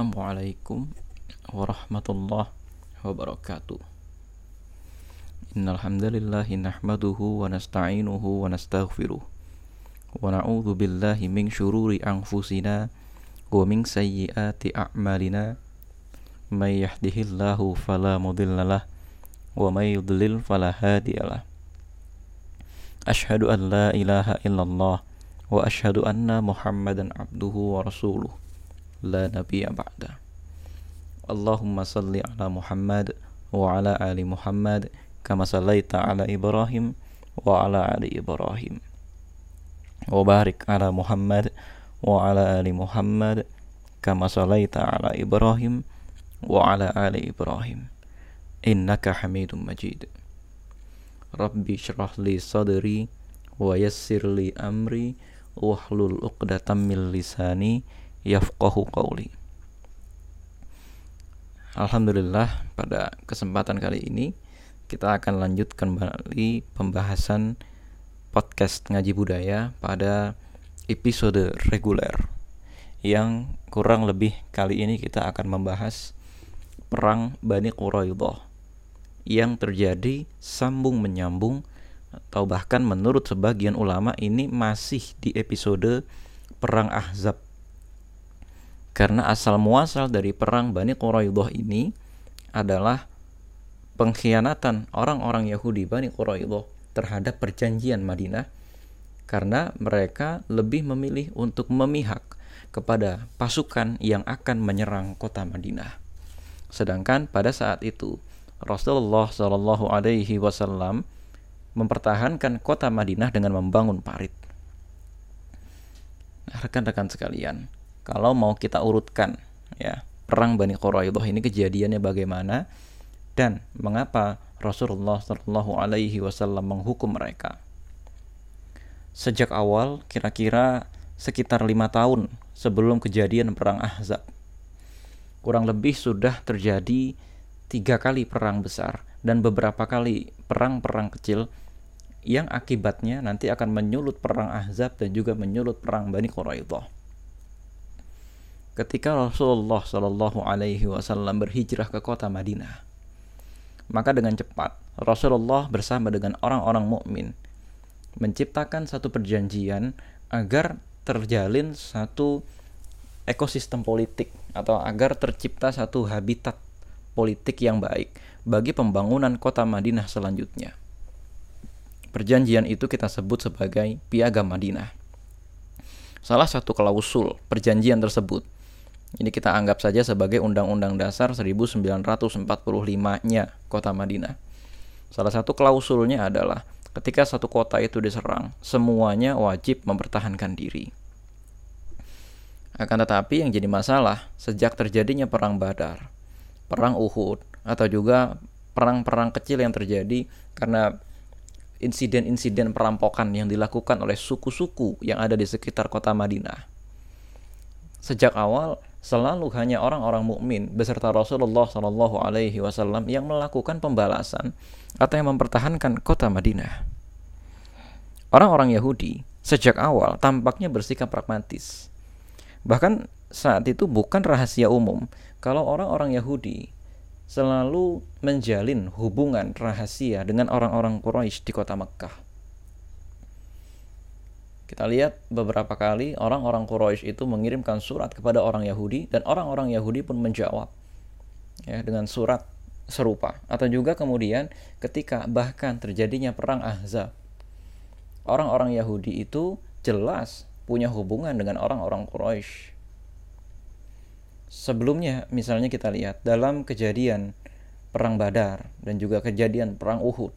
Assalamualaikum warahmatullahi wabarakatuh. Innal nahmaduhu wa nasta'inuhu wa nastaghfiruh wa na'udzu billahi min syururi anfusina wa min sayyiati a'malina. May yahdihillahu fala mudhillalah wa may yudlil fala hadiyalah Ashhadu an la ilaha illallah wa ashhadu anna Muhammadan abduhu wa rasuluh لا نبي بعده. اللهم صل على محمد وعلى آل محمد كما صليت على إبراهيم وعلى آل إبراهيم. وبارك على محمد وعلى آل محمد كما صليت على إبراهيم وعلى آل إبراهيم. إنك حميد مجيد. ربي اشرح لي صدري ويسر لي أمري واحلل عقدة من لساني yafqahu qawli. Alhamdulillah pada kesempatan kali ini kita akan lanjutkan kembali pembahasan podcast ngaji budaya pada episode reguler yang kurang lebih kali ini kita akan membahas perang Bani Quraidah yang terjadi sambung menyambung atau bahkan menurut sebagian ulama ini masih di episode perang Ahzab karena asal muasal dari perang Bani Quraidah ini adalah pengkhianatan orang-orang Yahudi Bani Quraidah terhadap perjanjian Madinah karena mereka lebih memilih untuk memihak kepada pasukan yang akan menyerang kota Madinah. Sedangkan pada saat itu Rasulullah Shallallahu Alaihi Wasallam mempertahankan kota Madinah dengan membangun parit. Nah, rekan-rekan sekalian, kalau mau kita urutkan ya perang Bani Quraidah ini kejadiannya bagaimana dan mengapa Rasulullah Shallallahu Alaihi Wasallam menghukum mereka. Sejak awal kira-kira sekitar lima tahun sebelum kejadian perang Ahzab, kurang lebih sudah terjadi tiga kali perang besar dan beberapa kali perang-perang kecil yang akibatnya nanti akan menyulut perang Ahzab dan juga menyulut perang Bani Quraidah ketika Rasulullah Shallallahu Alaihi Wasallam berhijrah ke kota Madinah. Maka dengan cepat Rasulullah bersama dengan orang-orang mukmin menciptakan satu perjanjian agar terjalin satu ekosistem politik atau agar tercipta satu habitat politik yang baik bagi pembangunan kota Madinah selanjutnya. Perjanjian itu kita sebut sebagai Piagam Madinah. Salah satu klausul perjanjian tersebut ini kita anggap saja sebagai Undang-Undang Dasar 1945-nya Kota Madinah. Salah satu klausulnya adalah ketika satu kota itu diserang, semuanya wajib mempertahankan diri. Akan tetapi yang jadi masalah sejak terjadinya perang Badar, perang Uhud, atau juga perang-perang kecil yang terjadi karena insiden-insiden perampokan yang dilakukan oleh suku-suku yang ada di sekitar kota Madinah. Sejak awal selalu hanya orang-orang mukmin beserta Rasulullah Shallallahu Alaihi Wasallam yang melakukan pembalasan atau yang mempertahankan kota Madinah. Orang-orang Yahudi sejak awal tampaknya bersikap pragmatis. Bahkan saat itu bukan rahasia umum kalau orang-orang Yahudi selalu menjalin hubungan rahasia dengan orang-orang Quraisy di kota Mekkah kita lihat beberapa kali orang-orang Quraisy itu mengirimkan surat kepada orang Yahudi dan orang-orang Yahudi pun menjawab ya dengan surat serupa. Atau juga kemudian ketika bahkan terjadinya perang Ahzab orang-orang Yahudi itu jelas punya hubungan dengan orang-orang Quraisy. Sebelumnya misalnya kita lihat dalam kejadian perang Badar dan juga kejadian perang Uhud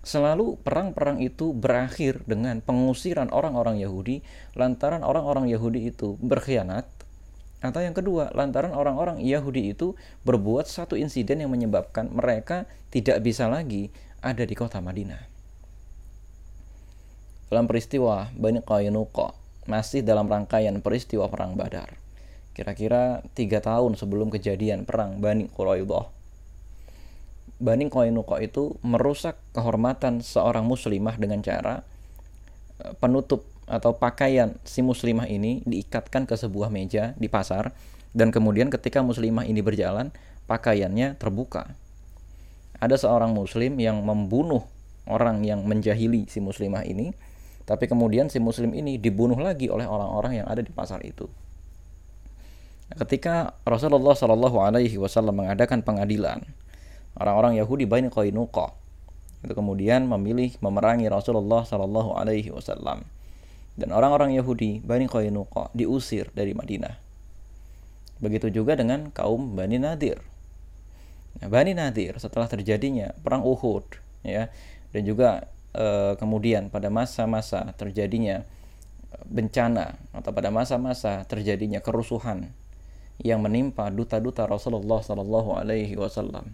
Selalu perang-perang itu berakhir dengan pengusiran orang-orang Yahudi lantaran orang-orang Yahudi itu berkhianat atau yang kedua, lantaran orang-orang Yahudi itu berbuat satu insiden yang menyebabkan mereka tidak bisa lagi ada di kota Madinah. Dalam peristiwa Bani Qainuqa, masih dalam rangkaian peristiwa perang Badar. Kira-kira tiga tahun sebelum kejadian perang Bani Quraidah, Bani Qainuqa itu merusak kehormatan seorang muslimah dengan cara e, penutup atau pakaian si muslimah ini diikatkan ke sebuah meja di pasar Dan kemudian ketika muslimah ini berjalan, pakaiannya terbuka. Ada seorang muslim yang membunuh orang yang menjahili si muslimah ini, tapi kemudian si muslim ini dibunuh lagi oleh orang-orang yang ada di pasar itu. Ketika Rasulullah Shallallahu Alaihi Wasallam mengadakan pengadilan, orang-orang Yahudi Bani Qainuqa itu kemudian memilih memerangi Rasulullah Shallallahu Alaihi Wasallam dan orang-orang Yahudi Bani Qainuqa diusir dari Madinah. Begitu juga dengan kaum Bani Nadir. Nah, Bani Nadir setelah terjadinya perang Uhud ya dan juga e, kemudian pada masa-masa terjadinya bencana atau pada masa-masa terjadinya kerusuhan yang menimpa duta-duta Rasulullah Shallallahu Alaihi Wasallam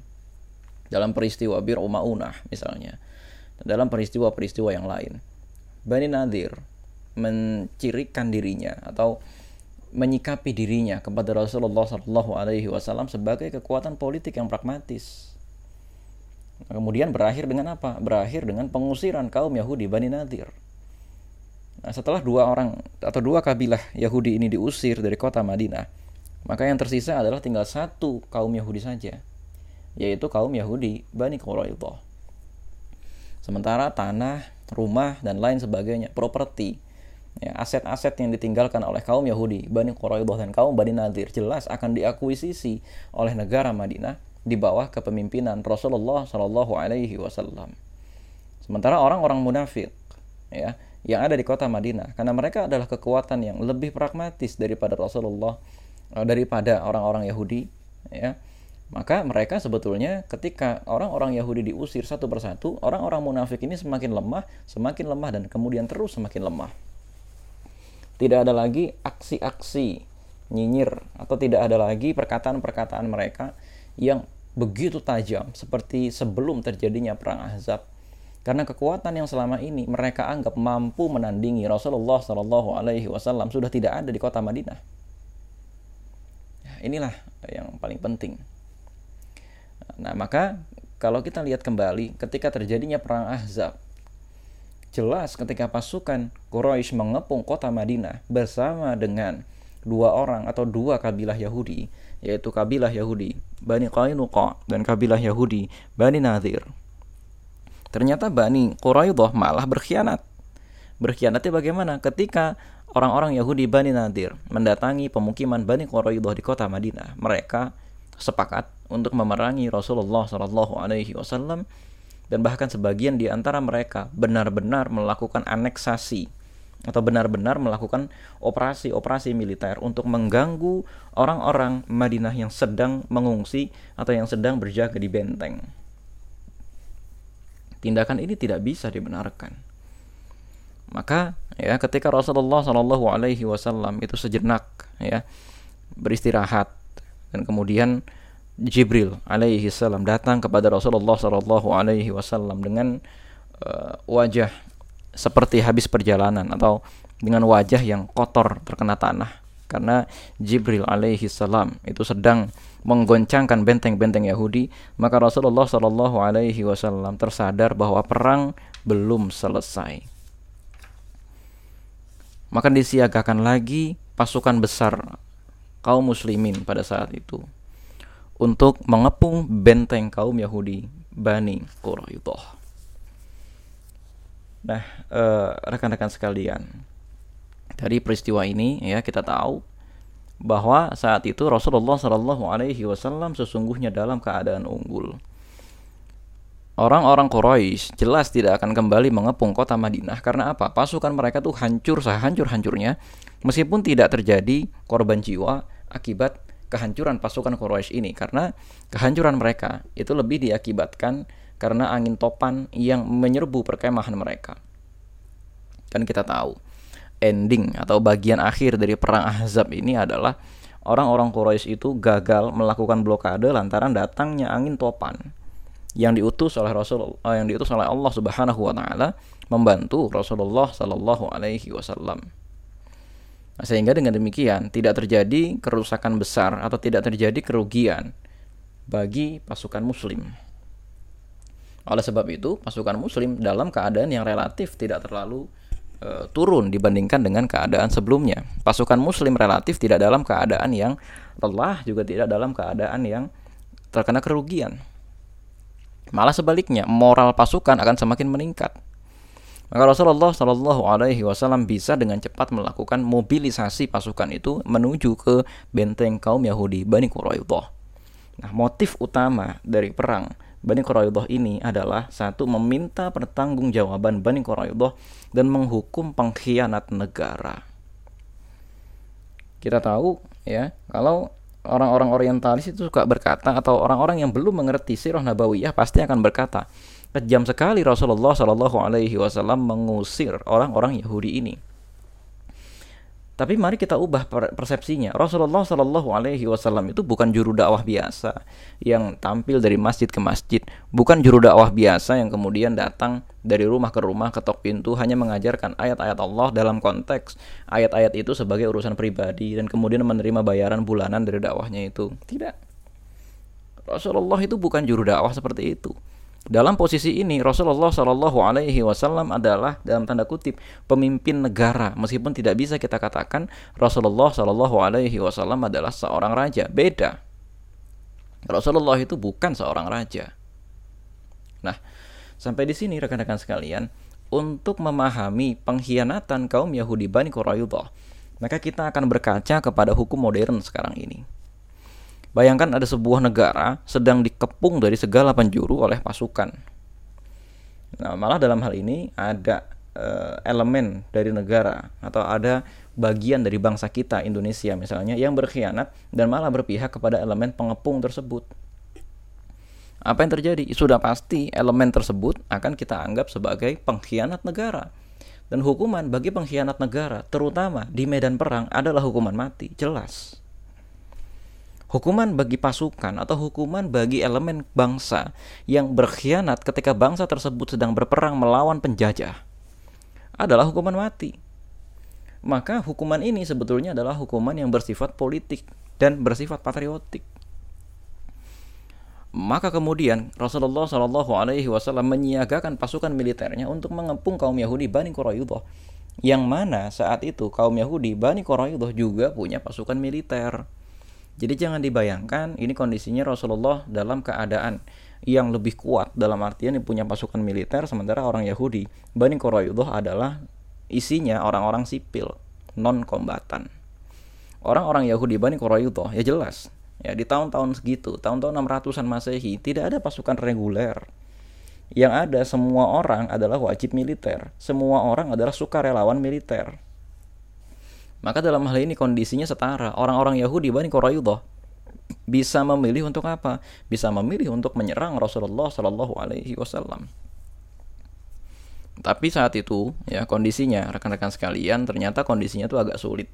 dalam peristiwa Bir Umaunah misalnya dalam peristiwa-peristiwa yang lain Bani Nadir mencirikan dirinya atau menyikapi dirinya kepada Rasulullah Wasallam sebagai kekuatan politik yang pragmatis. Kemudian berakhir dengan apa? Berakhir dengan pengusiran kaum Yahudi Bani Nadir. Nah, setelah dua orang atau dua kabilah Yahudi ini diusir dari kota Madinah, maka yang tersisa adalah tinggal satu kaum Yahudi saja, yaitu kaum Yahudi Bani Quraidah. Sementara tanah, rumah, dan lain sebagainya, properti, ya, aset-aset yang ditinggalkan oleh kaum Yahudi, Bani Quraidah dan kaum Bani Nadir jelas akan diakuisisi oleh negara Madinah di bawah kepemimpinan Rasulullah Shallallahu Alaihi Wasallam. Sementara orang-orang munafik, ya, yang ada di kota Madinah, karena mereka adalah kekuatan yang lebih pragmatis daripada Rasulullah, eh, daripada orang-orang Yahudi, ya, maka mereka sebetulnya ketika orang-orang Yahudi diusir satu persatu, orang-orang munafik ini semakin lemah, semakin lemah dan kemudian terus semakin lemah. Tidak ada lagi aksi-aksi nyinyir atau tidak ada lagi perkataan-perkataan mereka yang begitu tajam seperti sebelum terjadinya perang Ahzab. Karena kekuatan yang selama ini mereka anggap mampu menandingi Rasulullah Shallallahu Alaihi Wasallam sudah tidak ada di kota Madinah. Inilah yang paling penting. Nah, maka kalau kita lihat kembali ketika terjadinya perang Ahzab, Jelas ketika pasukan Quraisy mengepung kota Madinah bersama dengan dua orang atau dua kabilah Yahudi, yaitu kabilah Yahudi Bani Qainuqa dan kabilah Yahudi Bani Nadir. Ternyata Bani Quraidah malah berkhianat. Berkhianatnya bagaimana? Ketika orang-orang Yahudi Bani Nadir mendatangi pemukiman Bani Quraidah di kota Madinah, mereka sepakat untuk memerangi Rasulullah Shallallahu Alaihi Wasallam dan bahkan sebagian di antara mereka benar-benar melakukan aneksasi atau benar-benar melakukan operasi-operasi militer untuk mengganggu orang-orang Madinah yang sedang mengungsi atau yang sedang berjaga di benteng. Tindakan ini tidak bisa dibenarkan. Maka ya ketika Rasulullah Shallallahu Alaihi Wasallam itu sejenak ya beristirahat dan kemudian Jibril alaihi salam datang kepada Rasulullah sallallahu alaihi wasallam dengan uh, wajah seperti habis perjalanan atau dengan wajah yang kotor terkena tanah. Karena Jibril alaihi salam itu sedang menggoncangkan benteng-benteng Yahudi maka Rasulullah sallallahu alaihi wasallam tersadar bahwa perang belum selesai. Maka disiagakan lagi pasukan besar kaum muslimin pada saat itu untuk mengepung benteng kaum Yahudi Bani Quraidah. Nah, eh, rekan-rekan sekalian, dari peristiwa ini ya kita tahu bahwa saat itu Rasulullah Shallallahu Alaihi Wasallam sesungguhnya dalam keadaan unggul. Orang-orang Quraisy jelas tidak akan kembali mengepung kota Madinah karena apa? Pasukan mereka tuh hancur sehancur-hancurnya meskipun tidak terjadi korban jiwa akibat kehancuran pasukan Quraisy ini karena kehancuran mereka itu lebih diakibatkan karena angin topan yang menyerbu perkemahan mereka. Dan kita tahu ending atau bagian akhir dari perang Ahzab ini adalah orang-orang Quraisy itu gagal melakukan blokade lantaran datangnya angin topan yang diutus oleh Rasul eh, yang diutus oleh Allah Subhanahu wa taala membantu Rasulullah Shallallahu alaihi wasallam. Sehingga dengan demikian tidak terjadi kerusakan besar atau tidak terjadi kerugian bagi pasukan muslim. Oleh sebab itu, pasukan muslim dalam keadaan yang relatif tidak terlalu e, turun dibandingkan dengan keadaan sebelumnya. Pasukan Muslim relatif tidak dalam keadaan yang lelah, juga tidak dalam keadaan yang terkena kerugian. Malah sebaliknya, moral pasukan akan semakin meningkat. Maka Rasulullah Shallallahu Alaihi Wasallam bisa dengan cepat melakukan mobilisasi pasukan itu menuju ke benteng kaum Yahudi Bani Quraidah. Nah, motif utama dari perang Bani Quraidah ini adalah satu meminta pertanggungjawaban Bani Quraidah dan menghukum pengkhianat negara. Kita tahu ya, kalau orang-orang orientalis itu suka berkata atau orang-orang yang belum mengerti sirah nabawiyah pasti akan berkata, kejam sekali Rasulullah Shallallahu alaihi wasallam mengusir orang-orang Yahudi ini. Tapi mari kita ubah persepsinya. Rasulullah Shallallahu Alaihi Wasallam itu bukan juru dakwah biasa yang tampil dari masjid ke masjid, bukan juru dakwah biasa yang kemudian datang dari rumah ke rumah ketok pintu hanya mengajarkan ayat-ayat Allah dalam konteks ayat-ayat itu sebagai urusan pribadi dan kemudian menerima bayaran bulanan dari dakwahnya itu. Tidak. Rasulullah itu bukan juru dakwah seperti itu. Dalam posisi ini Rasulullah Shallallahu Alaihi Wasallam adalah dalam tanda kutip pemimpin negara. Meskipun tidak bisa kita katakan Rasulullah Shallallahu Alaihi Wasallam adalah seorang raja. Beda. Rasulullah itu bukan seorang raja. Nah sampai di sini rekan-rekan sekalian untuk memahami pengkhianatan kaum Yahudi Bani Quraidah maka kita akan berkaca kepada hukum modern sekarang ini Bayangkan ada sebuah negara sedang dikepung dari segala penjuru oleh pasukan. Nah, malah dalam hal ini ada uh, elemen dari negara atau ada bagian dari bangsa kita Indonesia misalnya yang berkhianat dan malah berpihak kepada elemen pengepung tersebut. Apa yang terjadi? Sudah pasti elemen tersebut akan kita anggap sebagai pengkhianat negara. Dan hukuman bagi pengkhianat negara, terutama di medan perang, adalah hukuman mati, jelas. Hukuman bagi pasukan atau hukuman bagi elemen bangsa yang berkhianat ketika bangsa tersebut sedang berperang melawan penjajah adalah hukuman mati. Maka hukuman ini sebetulnya adalah hukuman yang bersifat politik dan bersifat patriotik. Maka kemudian Rasulullah Shallallahu Alaihi Wasallam menyiagakan pasukan militernya untuk mengepung kaum Yahudi Bani Quraidah, yang mana saat itu kaum Yahudi Bani Quraidah juga punya pasukan militer. Jadi jangan dibayangkan ini kondisinya Rasulullah dalam keadaan yang lebih kuat dalam artian yang punya pasukan militer sementara orang Yahudi Bani Quraidah adalah isinya orang-orang sipil non kombatan. Orang-orang Yahudi Bani Quraidah ya jelas ya di tahun-tahun segitu, tahun-tahun 600-an Masehi tidak ada pasukan reguler. Yang ada semua orang adalah wajib militer, semua orang adalah sukarelawan militer. Maka dalam hal ini kondisinya setara. Orang-orang Yahudi Bani Quraidah bisa memilih untuk apa? Bisa memilih untuk menyerang Rasulullah Shallallahu Alaihi Wasallam. Tapi saat itu ya kondisinya rekan-rekan sekalian ternyata kondisinya itu agak sulit.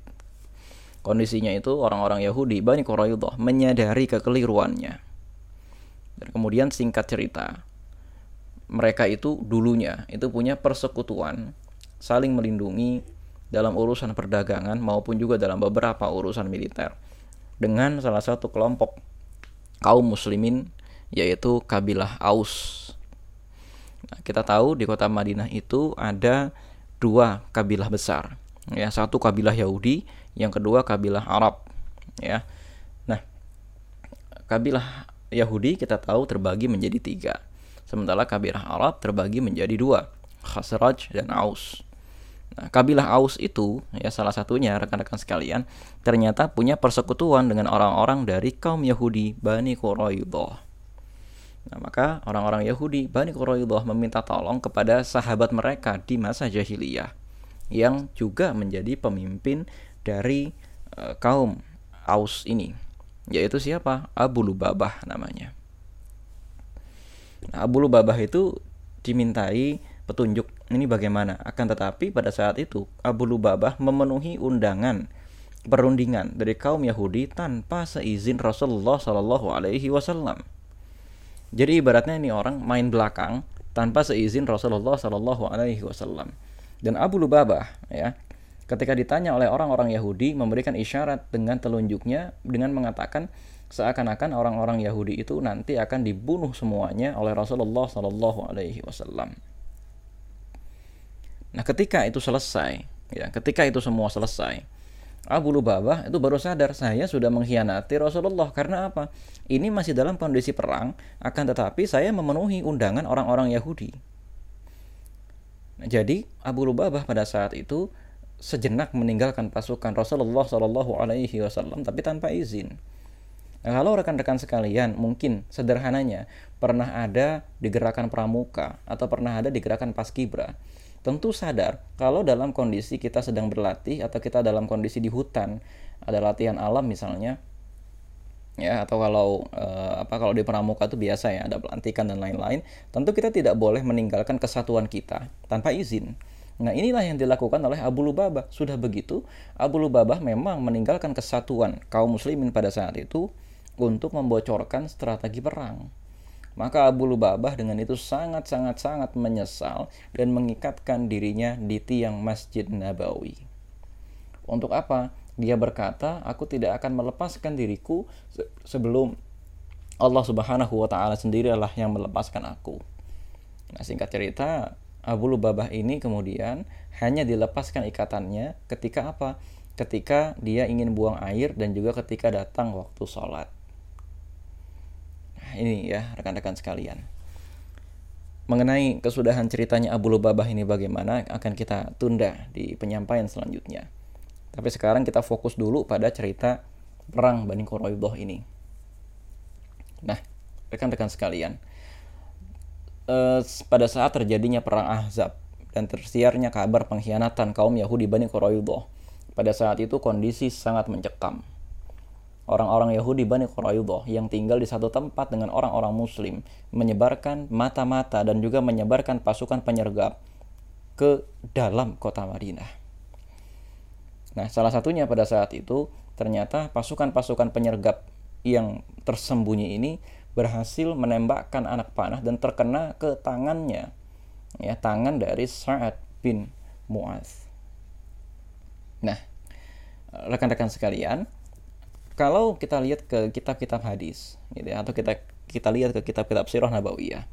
Kondisinya itu orang-orang Yahudi Bani Quraidah menyadari kekeliruannya. Dan kemudian singkat cerita, mereka itu dulunya itu punya persekutuan saling melindungi dalam urusan perdagangan maupun juga dalam beberapa urusan militer dengan salah satu kelompok kaum muslimin yaitu kabilah Aus. Nah, kita tahu di kota Madinah itu ada dua kabilah besar, ya satu kabilah Yahudi, yang kedua kabilah Arab, ya. Nah, kabilah Yahudi kita tahu terbagi menjadi tiga, sementara kabilah Arab terbagi menjadi dua, Khazraj dan Aus. Nah, kabilah Aus itu, ya salah satunya rekan-rekan sekalian, ternyata punya persekutuan dengan orang-orang dari kaum Yahudi Bani Quraidah. Nah, maka orang-orang Yahudi Bani Quraidah meminta tolong kepada sahabat mereka di masa jahiliyah yang juga menjadi pemimpin dari uh, kaum Aus ini, yaitu siapa? Abu Lubabah namanya. Nah, Abu Lubabah itu dimintai petunjuk ini bagaimana. Akan tetapi pada saat itu Abu Lubabah memenuhi undangan perundingan dari kaum Yahudi tanpa seizin Rasulullah Shallallahu Alaihi Wasallam. Jadi ibaratnya ini orang main belakang tanpa seizin Rasulullah Shallallahu Alaihi Wasallam. Dan Abu Lubabah ya ketika ditanya oleh orang-orang Yahudi memberikan isyarat dengan telunjuknya dengan mengatakan seakan-akan orang-orang Yahudi itu nanti akan dibunuh semuanya oleh Rasulullah Shallallahu Alaihi Wasallam. Nah, ketika itu selesai, ya, ketika itu semua selesai, Abu Lubabah itu baru sadar saya sudah mengkhianati Rasulullah karena apa? Ini masih dalam kondisi perang, akan tetapi saya memenuhi undangan orang-orang Yahudi. Nah, jadi Abu Lubabah pada saat itu sejenak meninggalkan pasukan Rasulullah Shallallahu Alaihi Wasallam tapi tanpa izin. Nah, kalau rekan-rekan sekalian mungkin sederhananya pernah ada di gerakan pramuka atau pernah ada di gerakan paskibra, tentu sadar kalau dalam kondisi kita sedang berlatih atau kita dalam kondisi di hutan, ada latihan alam misalnya, ya atau kalau eh, apa kalau di pramuka itu biasa ya ada pelantikan dan lain-lain, tentu kita tidak boleh meninggalkan kesatuan kita tanpa izin. Nah inilah yang dilakukan oleh Abu Lubabah. Sudah begitu, Abu Lubabah memang meninggalkan kesatuan kaum muslimin pada saat itu untuk membocorkan strategi perang. Maka Abu Lubabah dengan itu sangat-sangat-sangat menyesal dan mengikatkan dirinya di tiang Masjid Nabawi. Untuk apa? Dia berkata, aku tidak akan melepaskan diriku sebelum Allah Subhanahu wa taala sendirilah yang melepaskan aku. Nah, singkat cerita, Abu Lubabah ini kemudian hanya dilepaskan ikatannya ketika apa? Ketika dia ingin buang air dan juga ketika datang waktu sholat ini ya rekan-rekan sekalian. Mengenai kesudahan ceritanya Abu Lubabah ini bagaimana akan kita tunda di penyampaian selanjutnya. Tapi sekarang kita fokus dulu pada cerita perang Bani Quraidah ini. Nah, rekan-rekan sekalian, eh, pada saat terjadinya perang Ahzab dan tersiarnya kabar pengkhianatan kaum Yahudi Bani Quraidah, pada saat itu kondisi sangat mencekam orang-orang Yahudi Bani Quraidah yang tinggal di satu tempat dengan orang-orang muslim menyebarkan mata-mata dan juga menyebarkan pasukan penyergap ke dalam kota Madinah. Nah, salah satunya pada saat itu ternyata pasukan-pasukan penyergap yang tersembunyi ini berhasil menembakkan anak panah dan terkena ke tangannya ya tangan dari Sa'ad bin Mu'az. Nah, rekan-rekan sekalian, kalau kita lihat ke kitab-kitab hadis gitu ya, atau kita kita lihat ke kitab-kitab sirah nabawiyah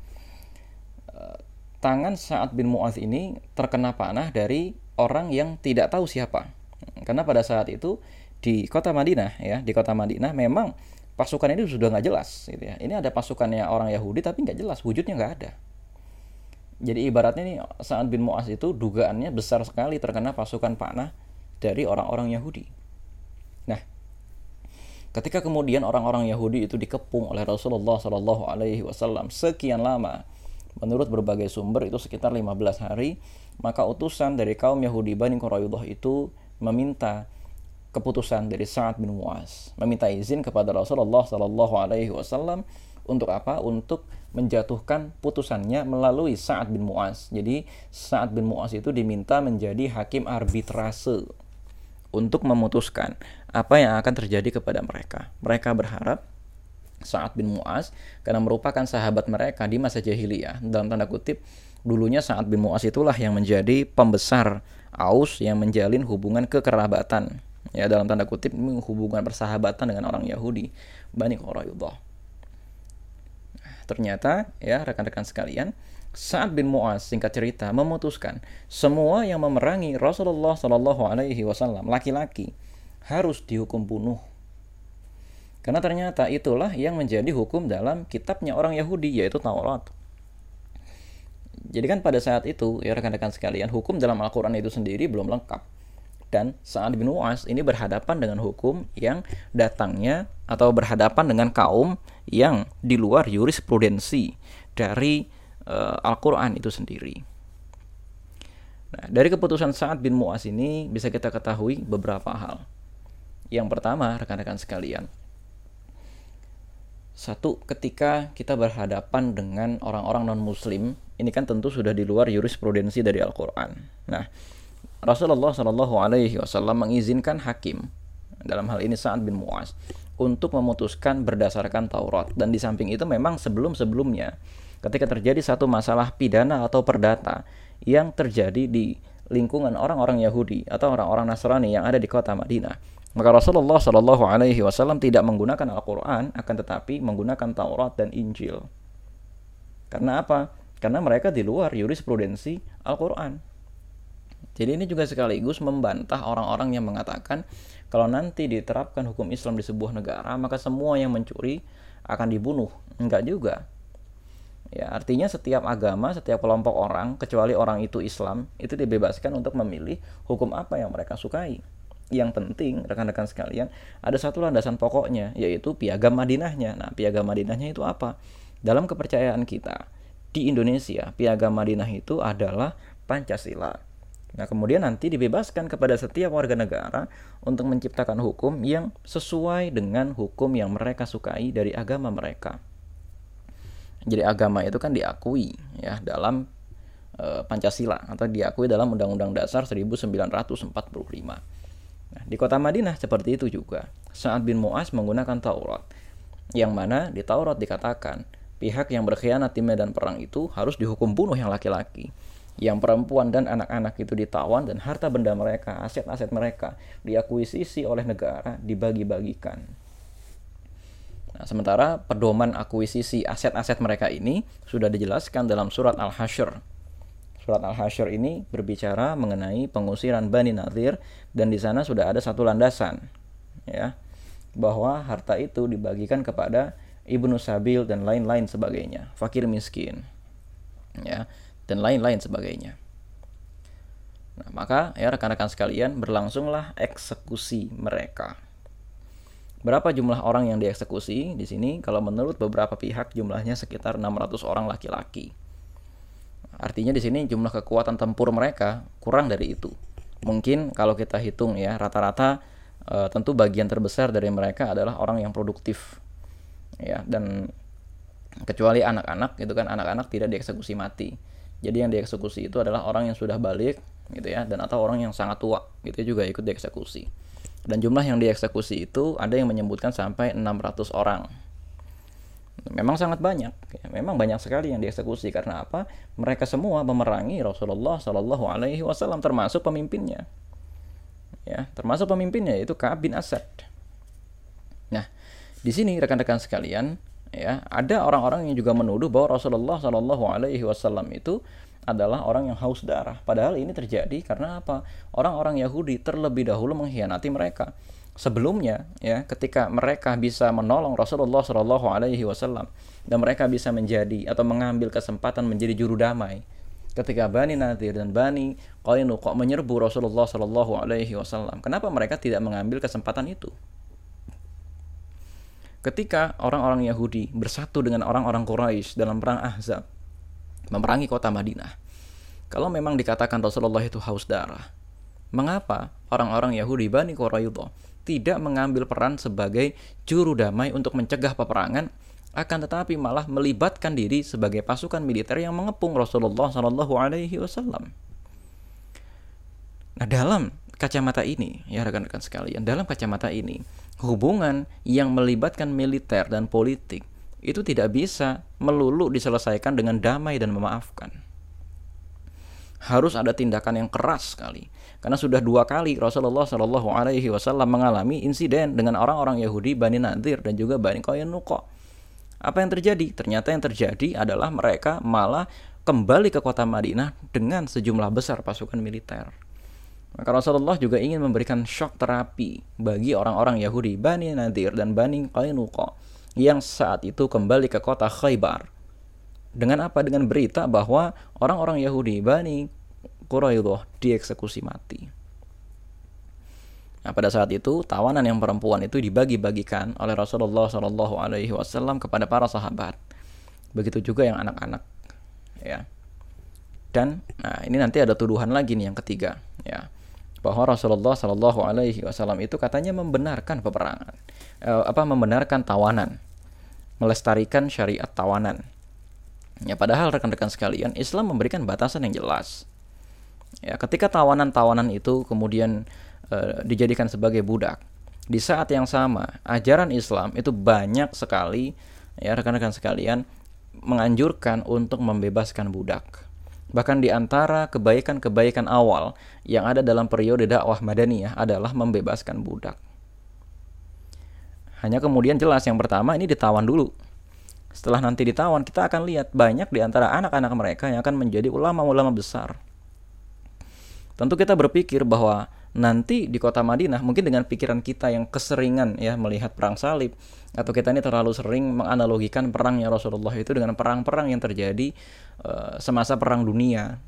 eh, tangan Sa'ad bin Mu'adz ini terkena panah dari orang yang tidak tahu siapa. Karena pada saat itu di kota Madinah ya di kota Madinah memang pasukan ini sudah nggak jelas gitu ya. Ini ada pasukannya orang Yahudi tapi nggak jelas wujudnya nggak ada. Jadi ibaratnya nih Sa'ad bin Mu'az itu dugaannya besar sekali terkena pasukan panah dari orang-orang Yahudi. Nah Ketika kemudian orang-orang Yahudi itu dikepung oleh Rasulullah Shallallahu Alaihi Wasallam sekian lama, menurut berbagai sumber itu sekitar 15 hari, maka utusan dari kaum Yahudi Bani Quraidah itu meminta keputusan dari Sa'ad bin Mu'az, meminta izin kepada Rasulullah Shallallahu Alaihi Wasallam untuk apa? Untuk menjatuhkan putusannya melalui Sa'ad bin Mu'az. Jadi Sa'ad bin Mu'az itu diminta menjadi hakim arbitrase untuk memutuskan apa yang akan terjadi kepada mereka. Mereka berharap Sa'ad bin Mu'az karena merupakan sahabat mereka di masa jahiliyah dalam tanda kutip dulunya Sa'ad bin Mu'az itulah yang menjadi pembesar Aus yang menjalin hubungan kekerabatan ya dalam tanda kutip hubungan persahabatan dengan orang Yahudi Bani Quraidah. Ternyata ya rekan-rekan sekalian Sa'ad bin Mu'az singkat cerita memutuskan semua yang memerangi Rasulullah Shallallahu Alaihi Wasallam laki-laki harus dihukum bunuh. Karena ternyata itulah yang menjadi hukum dalam kitabnya orang Yahudi yaitu Taurat. Jadi kan pada saat itu ya rekan-rekan sekalian hukum dalam Al-Quran itu sendiri belum lengkap. Dan Sa'ad bin Mu'az ini berhadapan dengan hukum yang datangnya atau berhadapan dengan kaum yang di luar jurisprudensi dari uh, Al-Quran itu sendiri. Nah, dari keputusan Sa'ad bin Mu'az ini bisa kita ketahui beberapa hal. Yang pertama, rekan-rekan sekalian, satu, ketika kita berhadapan dengan orang-orang non-Muslim, ini kan tentu sudah di luar jurisprudensi dari Al-Quran. Nah, Rasulullah Shallallahu Alaihi Wasallam mengizinkan hakim dalam hal ini Sa'ad bin Mu'az untuk memutuskan berdasarkan Taurat dan di samping itu memang sebelum-sebelumnya ketika terjadi satu masalah pidana atau perdata yang terjadi di lingkungan orang-orang Yahudi atau orang-orang Nasrani yang ada di kota Madinah. Maka Rasulullah Shallallahu Alaihi Wasallam tidak menggunakan Al-Quran, akan tetapi menggunakan Taurat dan Injil. Karena apa? Karena mereka di luar jurisprudensi Al-Quran. Jadi ini juga sekaligus membantah orang-orang yang mengatakan kalau nanti diterapkan hukum Islam di sebuah negara, maka semua yang mencuri akan dibunuh. Enggak juga. Ya, artinya setiap agama, setiap kelompok orang, kecuali orang itu Islam, itu dibebaskan untuk memilih hukum apa yang mereka sukai. Yang penting, rekan-rekan sekalian, ada satu landasan pokoknya, yaitu piagam Madinahnya. Nah, piagam Madinahnya itu apa? Dalam kepercayaan kita, di Indonesia, piagam Madinah itu adalah Pancasila. Nah, kemudian nanti dibebaskan kepada setiap warga negara untuk menciptakan hukum yang sesuai dengan hukum yang mereka sukai dari agama mereka. Jadi agama itu kan diakui ya dalam e, Pancasila atau diakui dalam Undang-Undang Dasar 1945. Di kota Madinah seperti itu juga. Sa'ad bin Mu'az menggunakan Taurat. Yang mana di Taurat dikatakan pihak yang berkhianat di medan perang itu harus dihukum bunuh yang laki-laki yang perempuan dan anak-anak itu ditawan dan harta benda mereka, aset-aset mereka diakuisisi oleh negara, dibagi-bagikan. Nah, sementara pedoman akuisisi aset-aset mereka ini sudah dijelaskan dalam surat Al-Hasyr. Surat Al-Hasyr ini berbicara mengenai pengusiran Bani Nadir dan di sana sudah ada satu landasan ya bahwa harta itu dibagikan kepada ibnu sabil dan lain-lain sebagainya, fakir miskin. Ya dan lain-lain sebagainya. Nah, maka ya rekan-rekan sekalian berlangsunglah eksekusi mereka. Berapa jumlah orang yang dieksekusi di sini? Kalau menurut beberapa pihak jumlahnya sekitar 600 orang laki-laki. Artinya di sini jumlah kekuatan tempur mereka kurang dari itu. Mungkin kalau kita hitung ya rata-rata e, tentu bagian terbesar dari mereka adalah orang yang produktif. Ya, dan kecuali anak-anak itu kan anak-anak tidak dieksekusi mati jadi yang dieksekusi itu adalah orang yang sudah balik gitu ya dan atau orang yang sangat tua gitu juga ikut dieksekusi. Dan jumlah yang dieksekusi itu ada yang menyebutkan sampai 600 orang. Memang sangat banyak, ya. memang banyak sekali yang dieksekusi karena apa? Mereka semua memerangi Rasulullah Shallallahu Alaihi Wasallam termasuk pemimpinnya, ya termasuk pemimpinnya yaitu Kaab bin Asad. Nah, di sini rekan-rekan sekalian, ya ada orang-orang yang juga menuduh bahwa Rasulullah Shallallahu Alaihi Wasallam itu adalah orang yang haus darah. Padahal ini terjadi karena apa? Orang-orang Yahudi terlebih dahulu mengkhianati mereka. Sebelumnya, ya, ketika mereka bisa menolong Rasulullah Shallallahu Alaihi Wasallam dan mereka bisa menjadi atau mengambil kesempatan menjadi juru damai, ketika Bani Nadir dan Bani Qainuqa menyerbu Rasulullah Shallallahu Alaihi Wasallam, kenapa mereka tidak mengambil kesempatan itu? ketika orang-orang Yahudi bersatu dengan orang-orang Quraisy dalam perang Ahzab memerangi kota Madinah. Kalau memang dikatakan Rasulullah itu haus darah, mengapa orang-orang Yahudi Bani Quraidah tidak mengambil peran sebagai juru damai untuk mencegah peperangan, akan tetapi malah melibatkan diri sebagai pasukan militer yang mengepung Rasulullah Shallallahu Alaihi Wasallam. Nah dalam kacamata ini, ya rekan-rekan sekalian, dalam kacamata ini, hubungan yang melibatkan militer dan politik itu tidak bisa melulu diselesaikan dengan damai dan memaafkan. Harus ada tindakan yang keras sekali, karena sudah dua kali Rasulullah Shallallahu Alaihi Wasallam mengalami insiden dengan orang-orang Yahudi Bani Nadir dan juga Bani Qaynuqa. Apa yang terjadi? Ternyata yang terjadi adalah mereka malah kembali ke kota Madinah dengan sejumlah besar pasukan militer. Maka Rasulullah juga ingin memberikan shock terapi bagi orang-orang Yahudi Bani Nadir dan Bani Qainuqa yang saat itu kembali ke kota Khaybar. Dengan apa? Dengan berita bahwa orang-orang Yahudi Bani Quraidah dieksekusi mati. Nah, pada saat itu tawanan yang perempuan itu dibagi-bagikan oleh Rasulullah Shallallahu Alaihi Wasallam kepada para sahabat. Begitu juga yang anak-anak, ya. Dan nah ini nanti ada tuduhan lagi nih yang ketiga, ya bahwa Rasulullah Shallallahu Alaihi Wasallam itu katanya membenarkan peperangan, e, apa membenarkan tawanan, melestarikan syariat tawanan. Ya padahal rekan-rekan sekalian, Islam memberikan batasan yang jelas. Ya ketika tawanan-tawanan itu kemudian e, dijadikan sebagai budak, di saat yang sama ajaran Islam itu banyak sekali ya rekan-rekan sekalian menganjurkan untuk membebaskan budak Bahkan di antara kebaikan-kebaikan awal yang ada dalam periode dakwah Madaniyah adalah membebaskan budak. Hanya kemudian jelas yang pertama ini ditawan dulu. Setelah nanti ditawan, kita akan lihat banyak di antara anak-anak mereka yang akan menjadi ulama-ulama besar. Tentu kita berpikir bahwa nanti di kota Madinah mungkin dengan pikiran kita yang keseringan ya melihat perang salib atau kita ini terlalu sering menganalogikan perangnya Rasulullah itu dengan perang-perang yang terjadi uh, semasa perang dunia.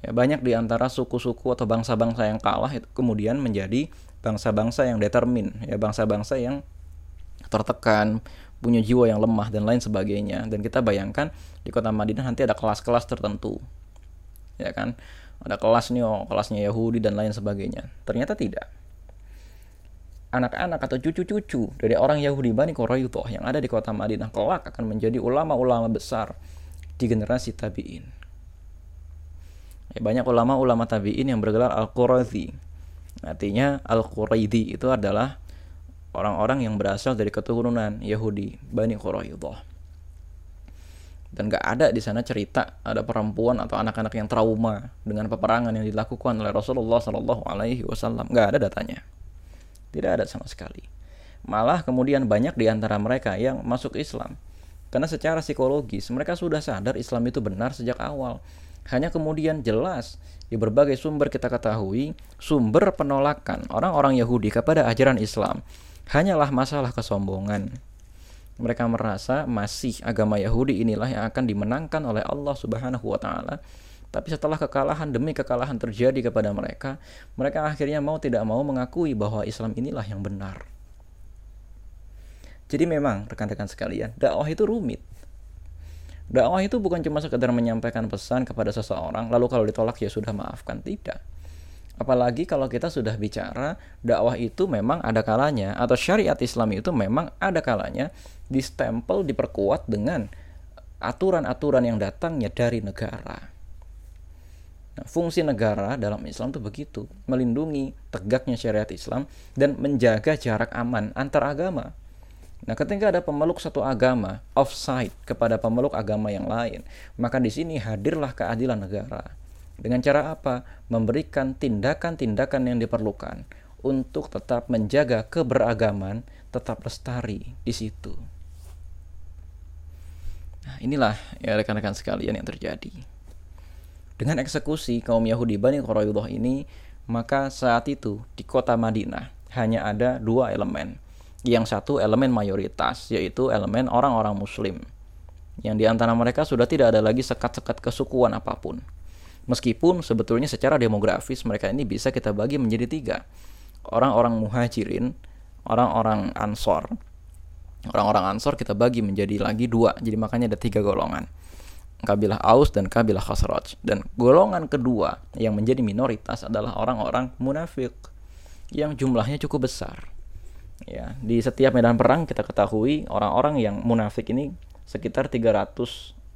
Ya, banyak di antara suku-suku atau bangsa-bangsa yang kalah itu kemudian menjadi bangsa-bangsa yang determin, ya bangsa-bangsa yang tertekan, punya jiwa yang lemah dan lain sebagainya. Dan kita bayangkan di kota Madinah nanti ada kelas-kelas tertentu. Ya kan? ada kelas nih oh, kelasnya Yahudi dan lain sebagainya ternyata tidak anak-anak atau cucu-cucu dari orang Yahudi Bani Quraidah yang ada di kota Madinah kelak akan menjadi ulama-ulama besar di generasi tabi'in ya, banyak ulama-ulama tabi'in yang bergelar Al-Qurazi artinya Al-Quraidi itu adalah orang-orang yang berasal dari keturunan Yahudi Bani Quraidah. Dan gak ada di sana cerita ada perempuan atau anak-anak yang trauma dengan peperangan yang dilakukan oleh Rasulullah Shallallahu Alaihi Wasallam. Gak ada datanya. Tidak ada sama sekali. Malah kemudian banyak di antara mereka yang masuk Islam. Karena secara psikologis mereka sudah sadar Islam itu benar sejak awal. Hanya kemudian jelas di berbagai sumber kita ketahui sumber penolakan orang-orang Yahudi kepada ajaran Islam hanyalah masalah kesombongan mereka merasa masih agama Yahudi inilah yang akan dimenangkan oleh Allah Subhanahu wa taala. Tapi setelah kekalahan demi kekalahan terjadi kepada mereka, mereka akhirnya mau tidak mau mengakui bahwa Islam inilah yang benar. Jadi memang rekan-rekan sekalian, dakwah itu rumit. Dakwah itu bukan cuma sekedar menyampaikan pesan kepada seseorang, lalu kalau ditolak ya sudah maafkan, tidak. Apalagi kalau kita sudah bicara dakwah itu memang ada kalanya atau syariat Islam itu memang ada kalanya distempel diperkuat dengan aturan-aturan yang datangnya dari negara. Nah, fungsi negara dalam Islam itu begitu, melindungi tegaknya syariat Islam dan menjaga jarak aman antar agama. Nah, ketika ada pemeluk satu agama offside kepada pemeluk agama yang lain, maka di sini hadirlah keadilan negara dengan cara apa? Memberikan tindakan-tindakan yang diperlukan untuk tetap menjaga keberagaman tetap lestari di situ. Nah, inilah ya rekan-rekan sekalian yang terjadi. Dengan eksekusi kaum Yahudi Bani Quraidah ini, maka saat itu di kota Madinah hanya ada dua elemen. Yang satu elemen mayoritas, yaitu elemen orang-orang muslim. Yang di antara mereka sudah tidak ada lagi sekat-sekat kesukuan apa pun. Meskipun sebetulnya secara demografis mereka ini bisa kita bagi menjadi tiga. Orang-orang muhajirin, orang-orang ansor. Orang-orang ansor kita bagi menjadi lagi dua. Jadi makanya ada tiga golongan. Kabilah Aus dan kabilah Khosroj. Dan golongan kedua yang menjadi minoritas adalah orang-orang munafik yang jumlahnya cukup besar. Ya, di setiap medan perang kita ketahui orang-orang yang munafik ini sekitar 300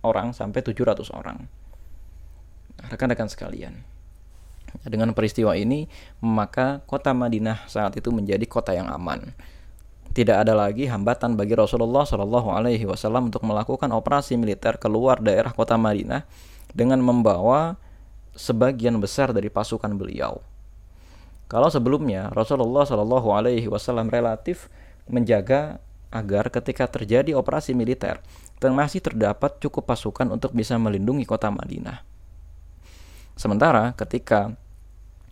orang sampai 700 orang rekan-rekan sekalian. Dengan peristiwa ini, maka kota Madinah saat itu menjadi kota yang aman. Tidak ada lagi hambatan bagi Rasulullah Shallallahu Alaihi Wasallam untuk melakukan operasi militer keluar daerah kota Madinah dengan membawa sebagian besar dari pasukan beliau. Kalau sebelumnya Rasulullah Shallallahu Alaihi Wasallam relatif menjaga agar ketika terjadi operasi militer, masih terdapat cukup pasukan untuk bisa melindungi kota Madinah. Sementara ketika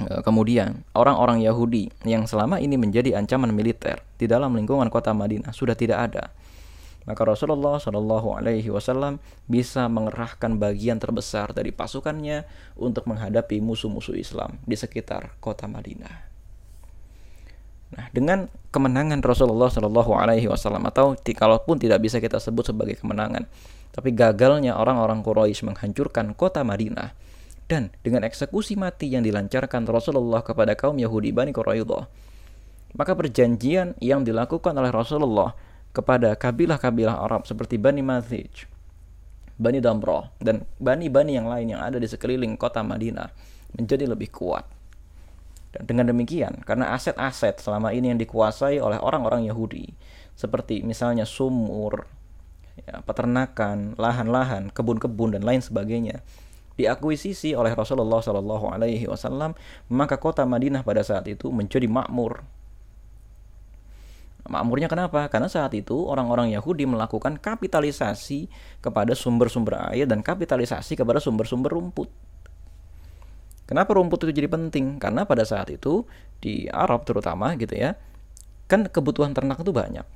e, kemudian orang-orang Yahudi yang selama ini menjadi ancaman militer di dalam lingkungan kota Madinah sudah tidak ada, maka Rasulullah Shallallahu Alaihi Wasallam bisa mengerahkan bagian terbesar dari pasukannya untuk menghadapi musuh-musuh Islam di sekitar kota Madinah. Nah, dengan kemenangan Rasulullah Shallallahu Alaihi Wasallam atau kalaupun tidak bisa kita sebut sebagai kemenangan, tapi gagalnya orang-orang Quraisy menghancurkan kota Madinah, dan dengan eksekusi mati yang dilancarkan Rasulullah kepada kaum Yahudi Bani Quraidah. Maka perjanjian yang dilakukan oleh Rasulullah kepada kabilah-kabilah Arab seperti Bani Mazij, Bani Damrah, dan Bani-Bani yang lain yang ada di sekeliling kota Madinah menjadi lebih kuat. Dan dengan demikian, karena aset-aset selama ini yang dikuasai oleh orang-orang Yahudi, seperti misalnya sumur, ya, peternakan, lahan-lahan, kebun-kebun, dan lain sebagainya, diakuisisi oleh Rasulullah Shallallahu Alaihi Wasallam, maka kota Madinah pada saat itu menjadi makmur. Makmurnya kenapa? Karena saat itu orang-orang Yahudi melakukan kapitalisasi kepada sumber-sumber air dan kapitalisasi kepada sumber-sumber rumput. Kenapa rumput itu jadi penting? Karena pada saat itu di Arab terutama gitu ya, kan kebutuhan ternak itu banyak.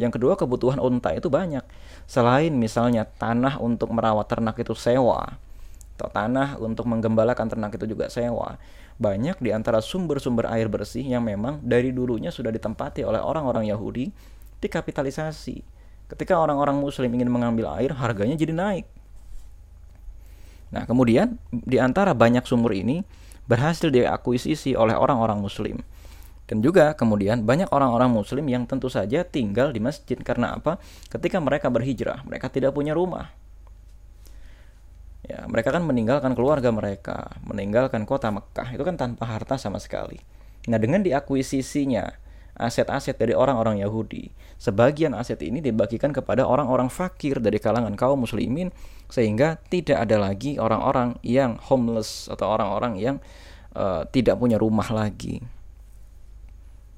Yang kedua kebutuhan unta itu banyak. Selain misalnya tanah untuk merawat ternak itu sewa, tanah untuk menggembalakan ternak itu juga sewa. Banyak di antara sumber-sumber air bersih yang memang dari dulunya sudah ditempati oleh orang-orang Yahudi dikapitalisasi. Ketika orang-orang muslim ingin mengambil air, harganya jadi naik Nah, kemudian di antara banyak sumur ini berhasil diakuisisi oleh orang-orang muslim. Dan juga kemudian banyak orang-orang muslim yang tentu saja tinggal di masjid karena apa? Ketika mereka berhijrah, mereka tidak punya rumah. Ya, mereka kan meninggalkan keluarga mereka, meninggalkan kota Mekah itu kan tanpa harta sama sekali. Nah, dengan diakuisisinya aset-aset dari orang-orang Yahudi. Sebagian aset ini dibagikan kepada orang-orang fakir dari kalangan kaum muslimin sehingga tidak ada lagi orang-orang yang homeless atau orang-orang yang uh, tidak punya rumah lagi.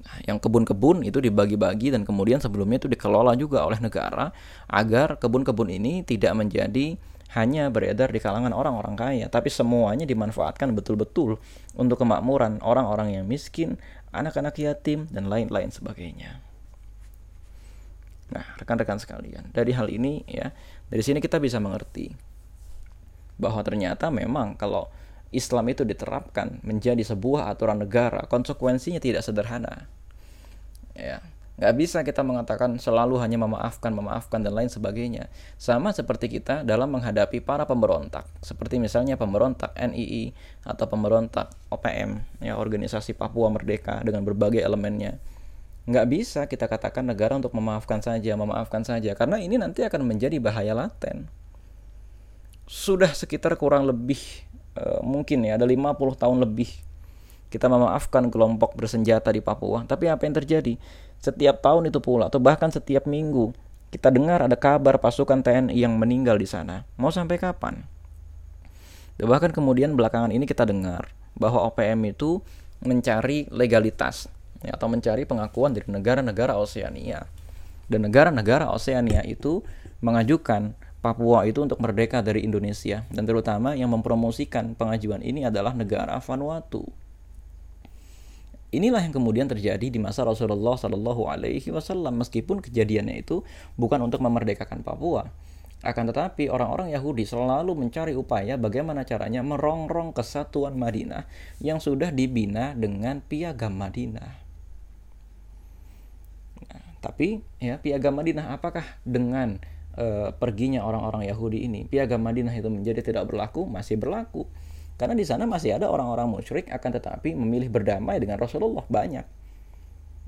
Nah, yang kebun-kebun itu dibagi-bagi dan kemudian sebelumnya itu dikelola juga oleh negara agar kebun-kebun ini tidak menjadi hanya beredar di kalangan orang-orang kaya, tapi semuanya dimanfaatkan betul-betul untuk kemakmuran orang-orang yang miskin, anak-anak yatim, dan lain-lain sebagainya. Nah, rekan-rekan sekalian, dari hal ini ya, dari sini kita bisa mengerti bahwa ternyata memang kalau Islam itu diterapkan menjadi sebuah aturan negara, konsekuensinya tidak sederhana. Ya, Nggak bisa kita mengatakan selalu hanya memaafkan, memaafkan, dan lain sebagainya. Sama seperti kita dalam menghadapi para pemberontak. Seperti misalnya pemberontak NII atau pemberontak OPM, ya organisasi Papua Merdeka dengan berbagai elemennya. Nggak bisa kita katakan negara untuk memaafkan saja, memaafkan saja. Karena ini nanti akan menjadi bahaya laten. Sudah sekitar kurang lebih, uh, mungkin ya, ada 50 tahun lebih kita memaafkan kelompok bersenjata di Papua. Tapi apa yang terjadi? Setiap tahun itu pula, atau bahkan setiap minggu, kita dengar ada kabar pasukan TNI yang meninggal di sana. Mau sampai kapan? Dan bahkan kemudian belakangan ini kita dengar bahwa OPM itu mencari legalitas ya, atau mencari pengakuan dari negara-negara Oseania. Dan negara-negara Oseania itu mengajukan Papua itu untuk merdeka dari Indonesia dan terutama yang mempromosikan pengajuan ini adalah negara Vanuatu. Inilah yang kemudian terjadi di masa Rasulullah Shallallahu Alaihi Wasallam meskipun kejadiannya itu bukan untuk memerdekakan Papua. Akan tetapi orang-orang Yahudi selalu mencari upaya bagaimana caranya merongrong kesatuan Madinah yang sudah dibina dengan piagam Madinah. Nah, tapi ya piagam Madinah apakah dengan uh, perginya orang-orang Yahudi ini piagam Madinah itu menjadi tidak berlaku? Masih berlaku karena di sana masih ada orang-orang musyrik akan tetapi memilih berdamai dengan Rasulullah banyak.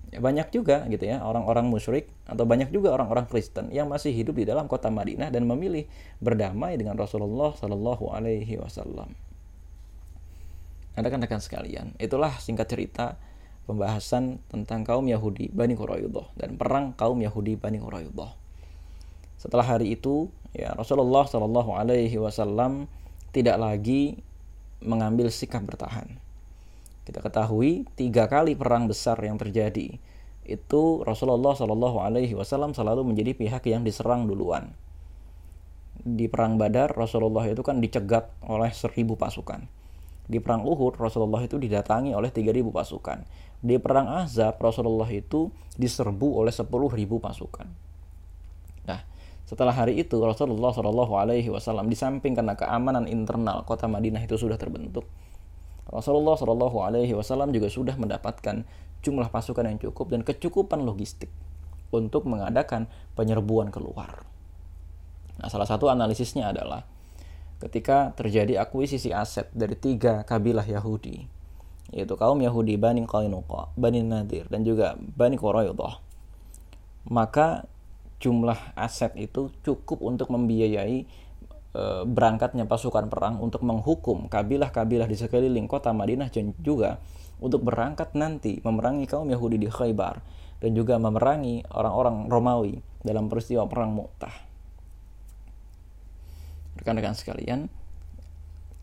Ya, banyak juga gitu ya orang-orang musyrik atau banyak juga orang-orang Kristen yang masih hidup di dalam kota Madinah dan memilih berdamai dengan Rasulullah Shallallahu Alaihi Wasallam. Rekan-rekan sekalian, itulah singkat cerita pembahasan tentang kaum Yahudi Bani Quraidah dan perang kaum Yahudi Bani Quraidah. Setelah hari itu, ya Rasulullah Shallallahu Alaihi Wasallam tidak lagi mengambil sikap bertahan. Kita ketahui tiga kali perang besar yang terjadi itu Rasulullah Wasallam selalu menjadi pihak yang diserang duluan. Di perang Badar Rasulullah itu kan dicegat oleh seribu pasukan. Di perang Uhud Rasulullah itu didatangi oleh tiga ribu pasukan. Di perang Azab Rasulullah itu diserbu oleh sepuluh ribu pasukan. Setelah hari itu Rasulullah Shallallahu Alaihi Wasallam di samping karena keamanan internal kota Madinah itu sudah terbentuk, Rasulullah Shallallahu Alaihi Wasallam juga sudah mendapatkan jumlah pasukan yang cukup dan kecukupan logistik untuk mengadakan penyerbuan keluar. Nah, salah satu analisisnya adalah ketika terjadi akuisisi aset dari tiga kabilah Yahudi, yaitu kaum Yahudi Bani Qainuqa, Bani Nadir, dan juga Bani Quraidah, maka jumlah aset itu cukup untuk membiayai e, berangkatnya pasukan perang untuk menghukum kabilah-kabilah di sekeliling kota Madinah dan juga untuk berangkat nanti memerangi kaum Yahudi di Khaybar dan juga memerangi orang-orang Romawi dalam peristiwa perang Mu'tah. Rekan-rekan sekalian,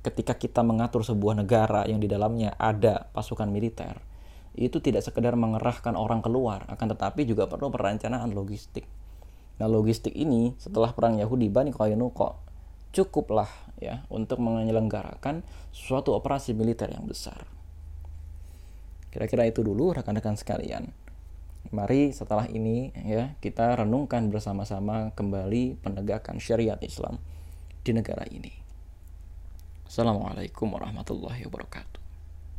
ketika kita mengatur sebuah negara yang di dalamnya ada pasukan militer, itu tidak sekedar mengerahkan orang keluar, akan tetapi juga perlu perencanaan logistik Nah logistik ini setelah perang Yahudi Bani Qainuqa cukuplah ya untuk menyelenggarakan suatu operasi militer yang besar. Kira-kira itu dulu rekan-rekan sekalian. Mari setelah ini ya kita renungkan bersama-sama kembali penegakan syariat Islam di negara ini. Assalamualaikum warahmatullahi wabarakatuh.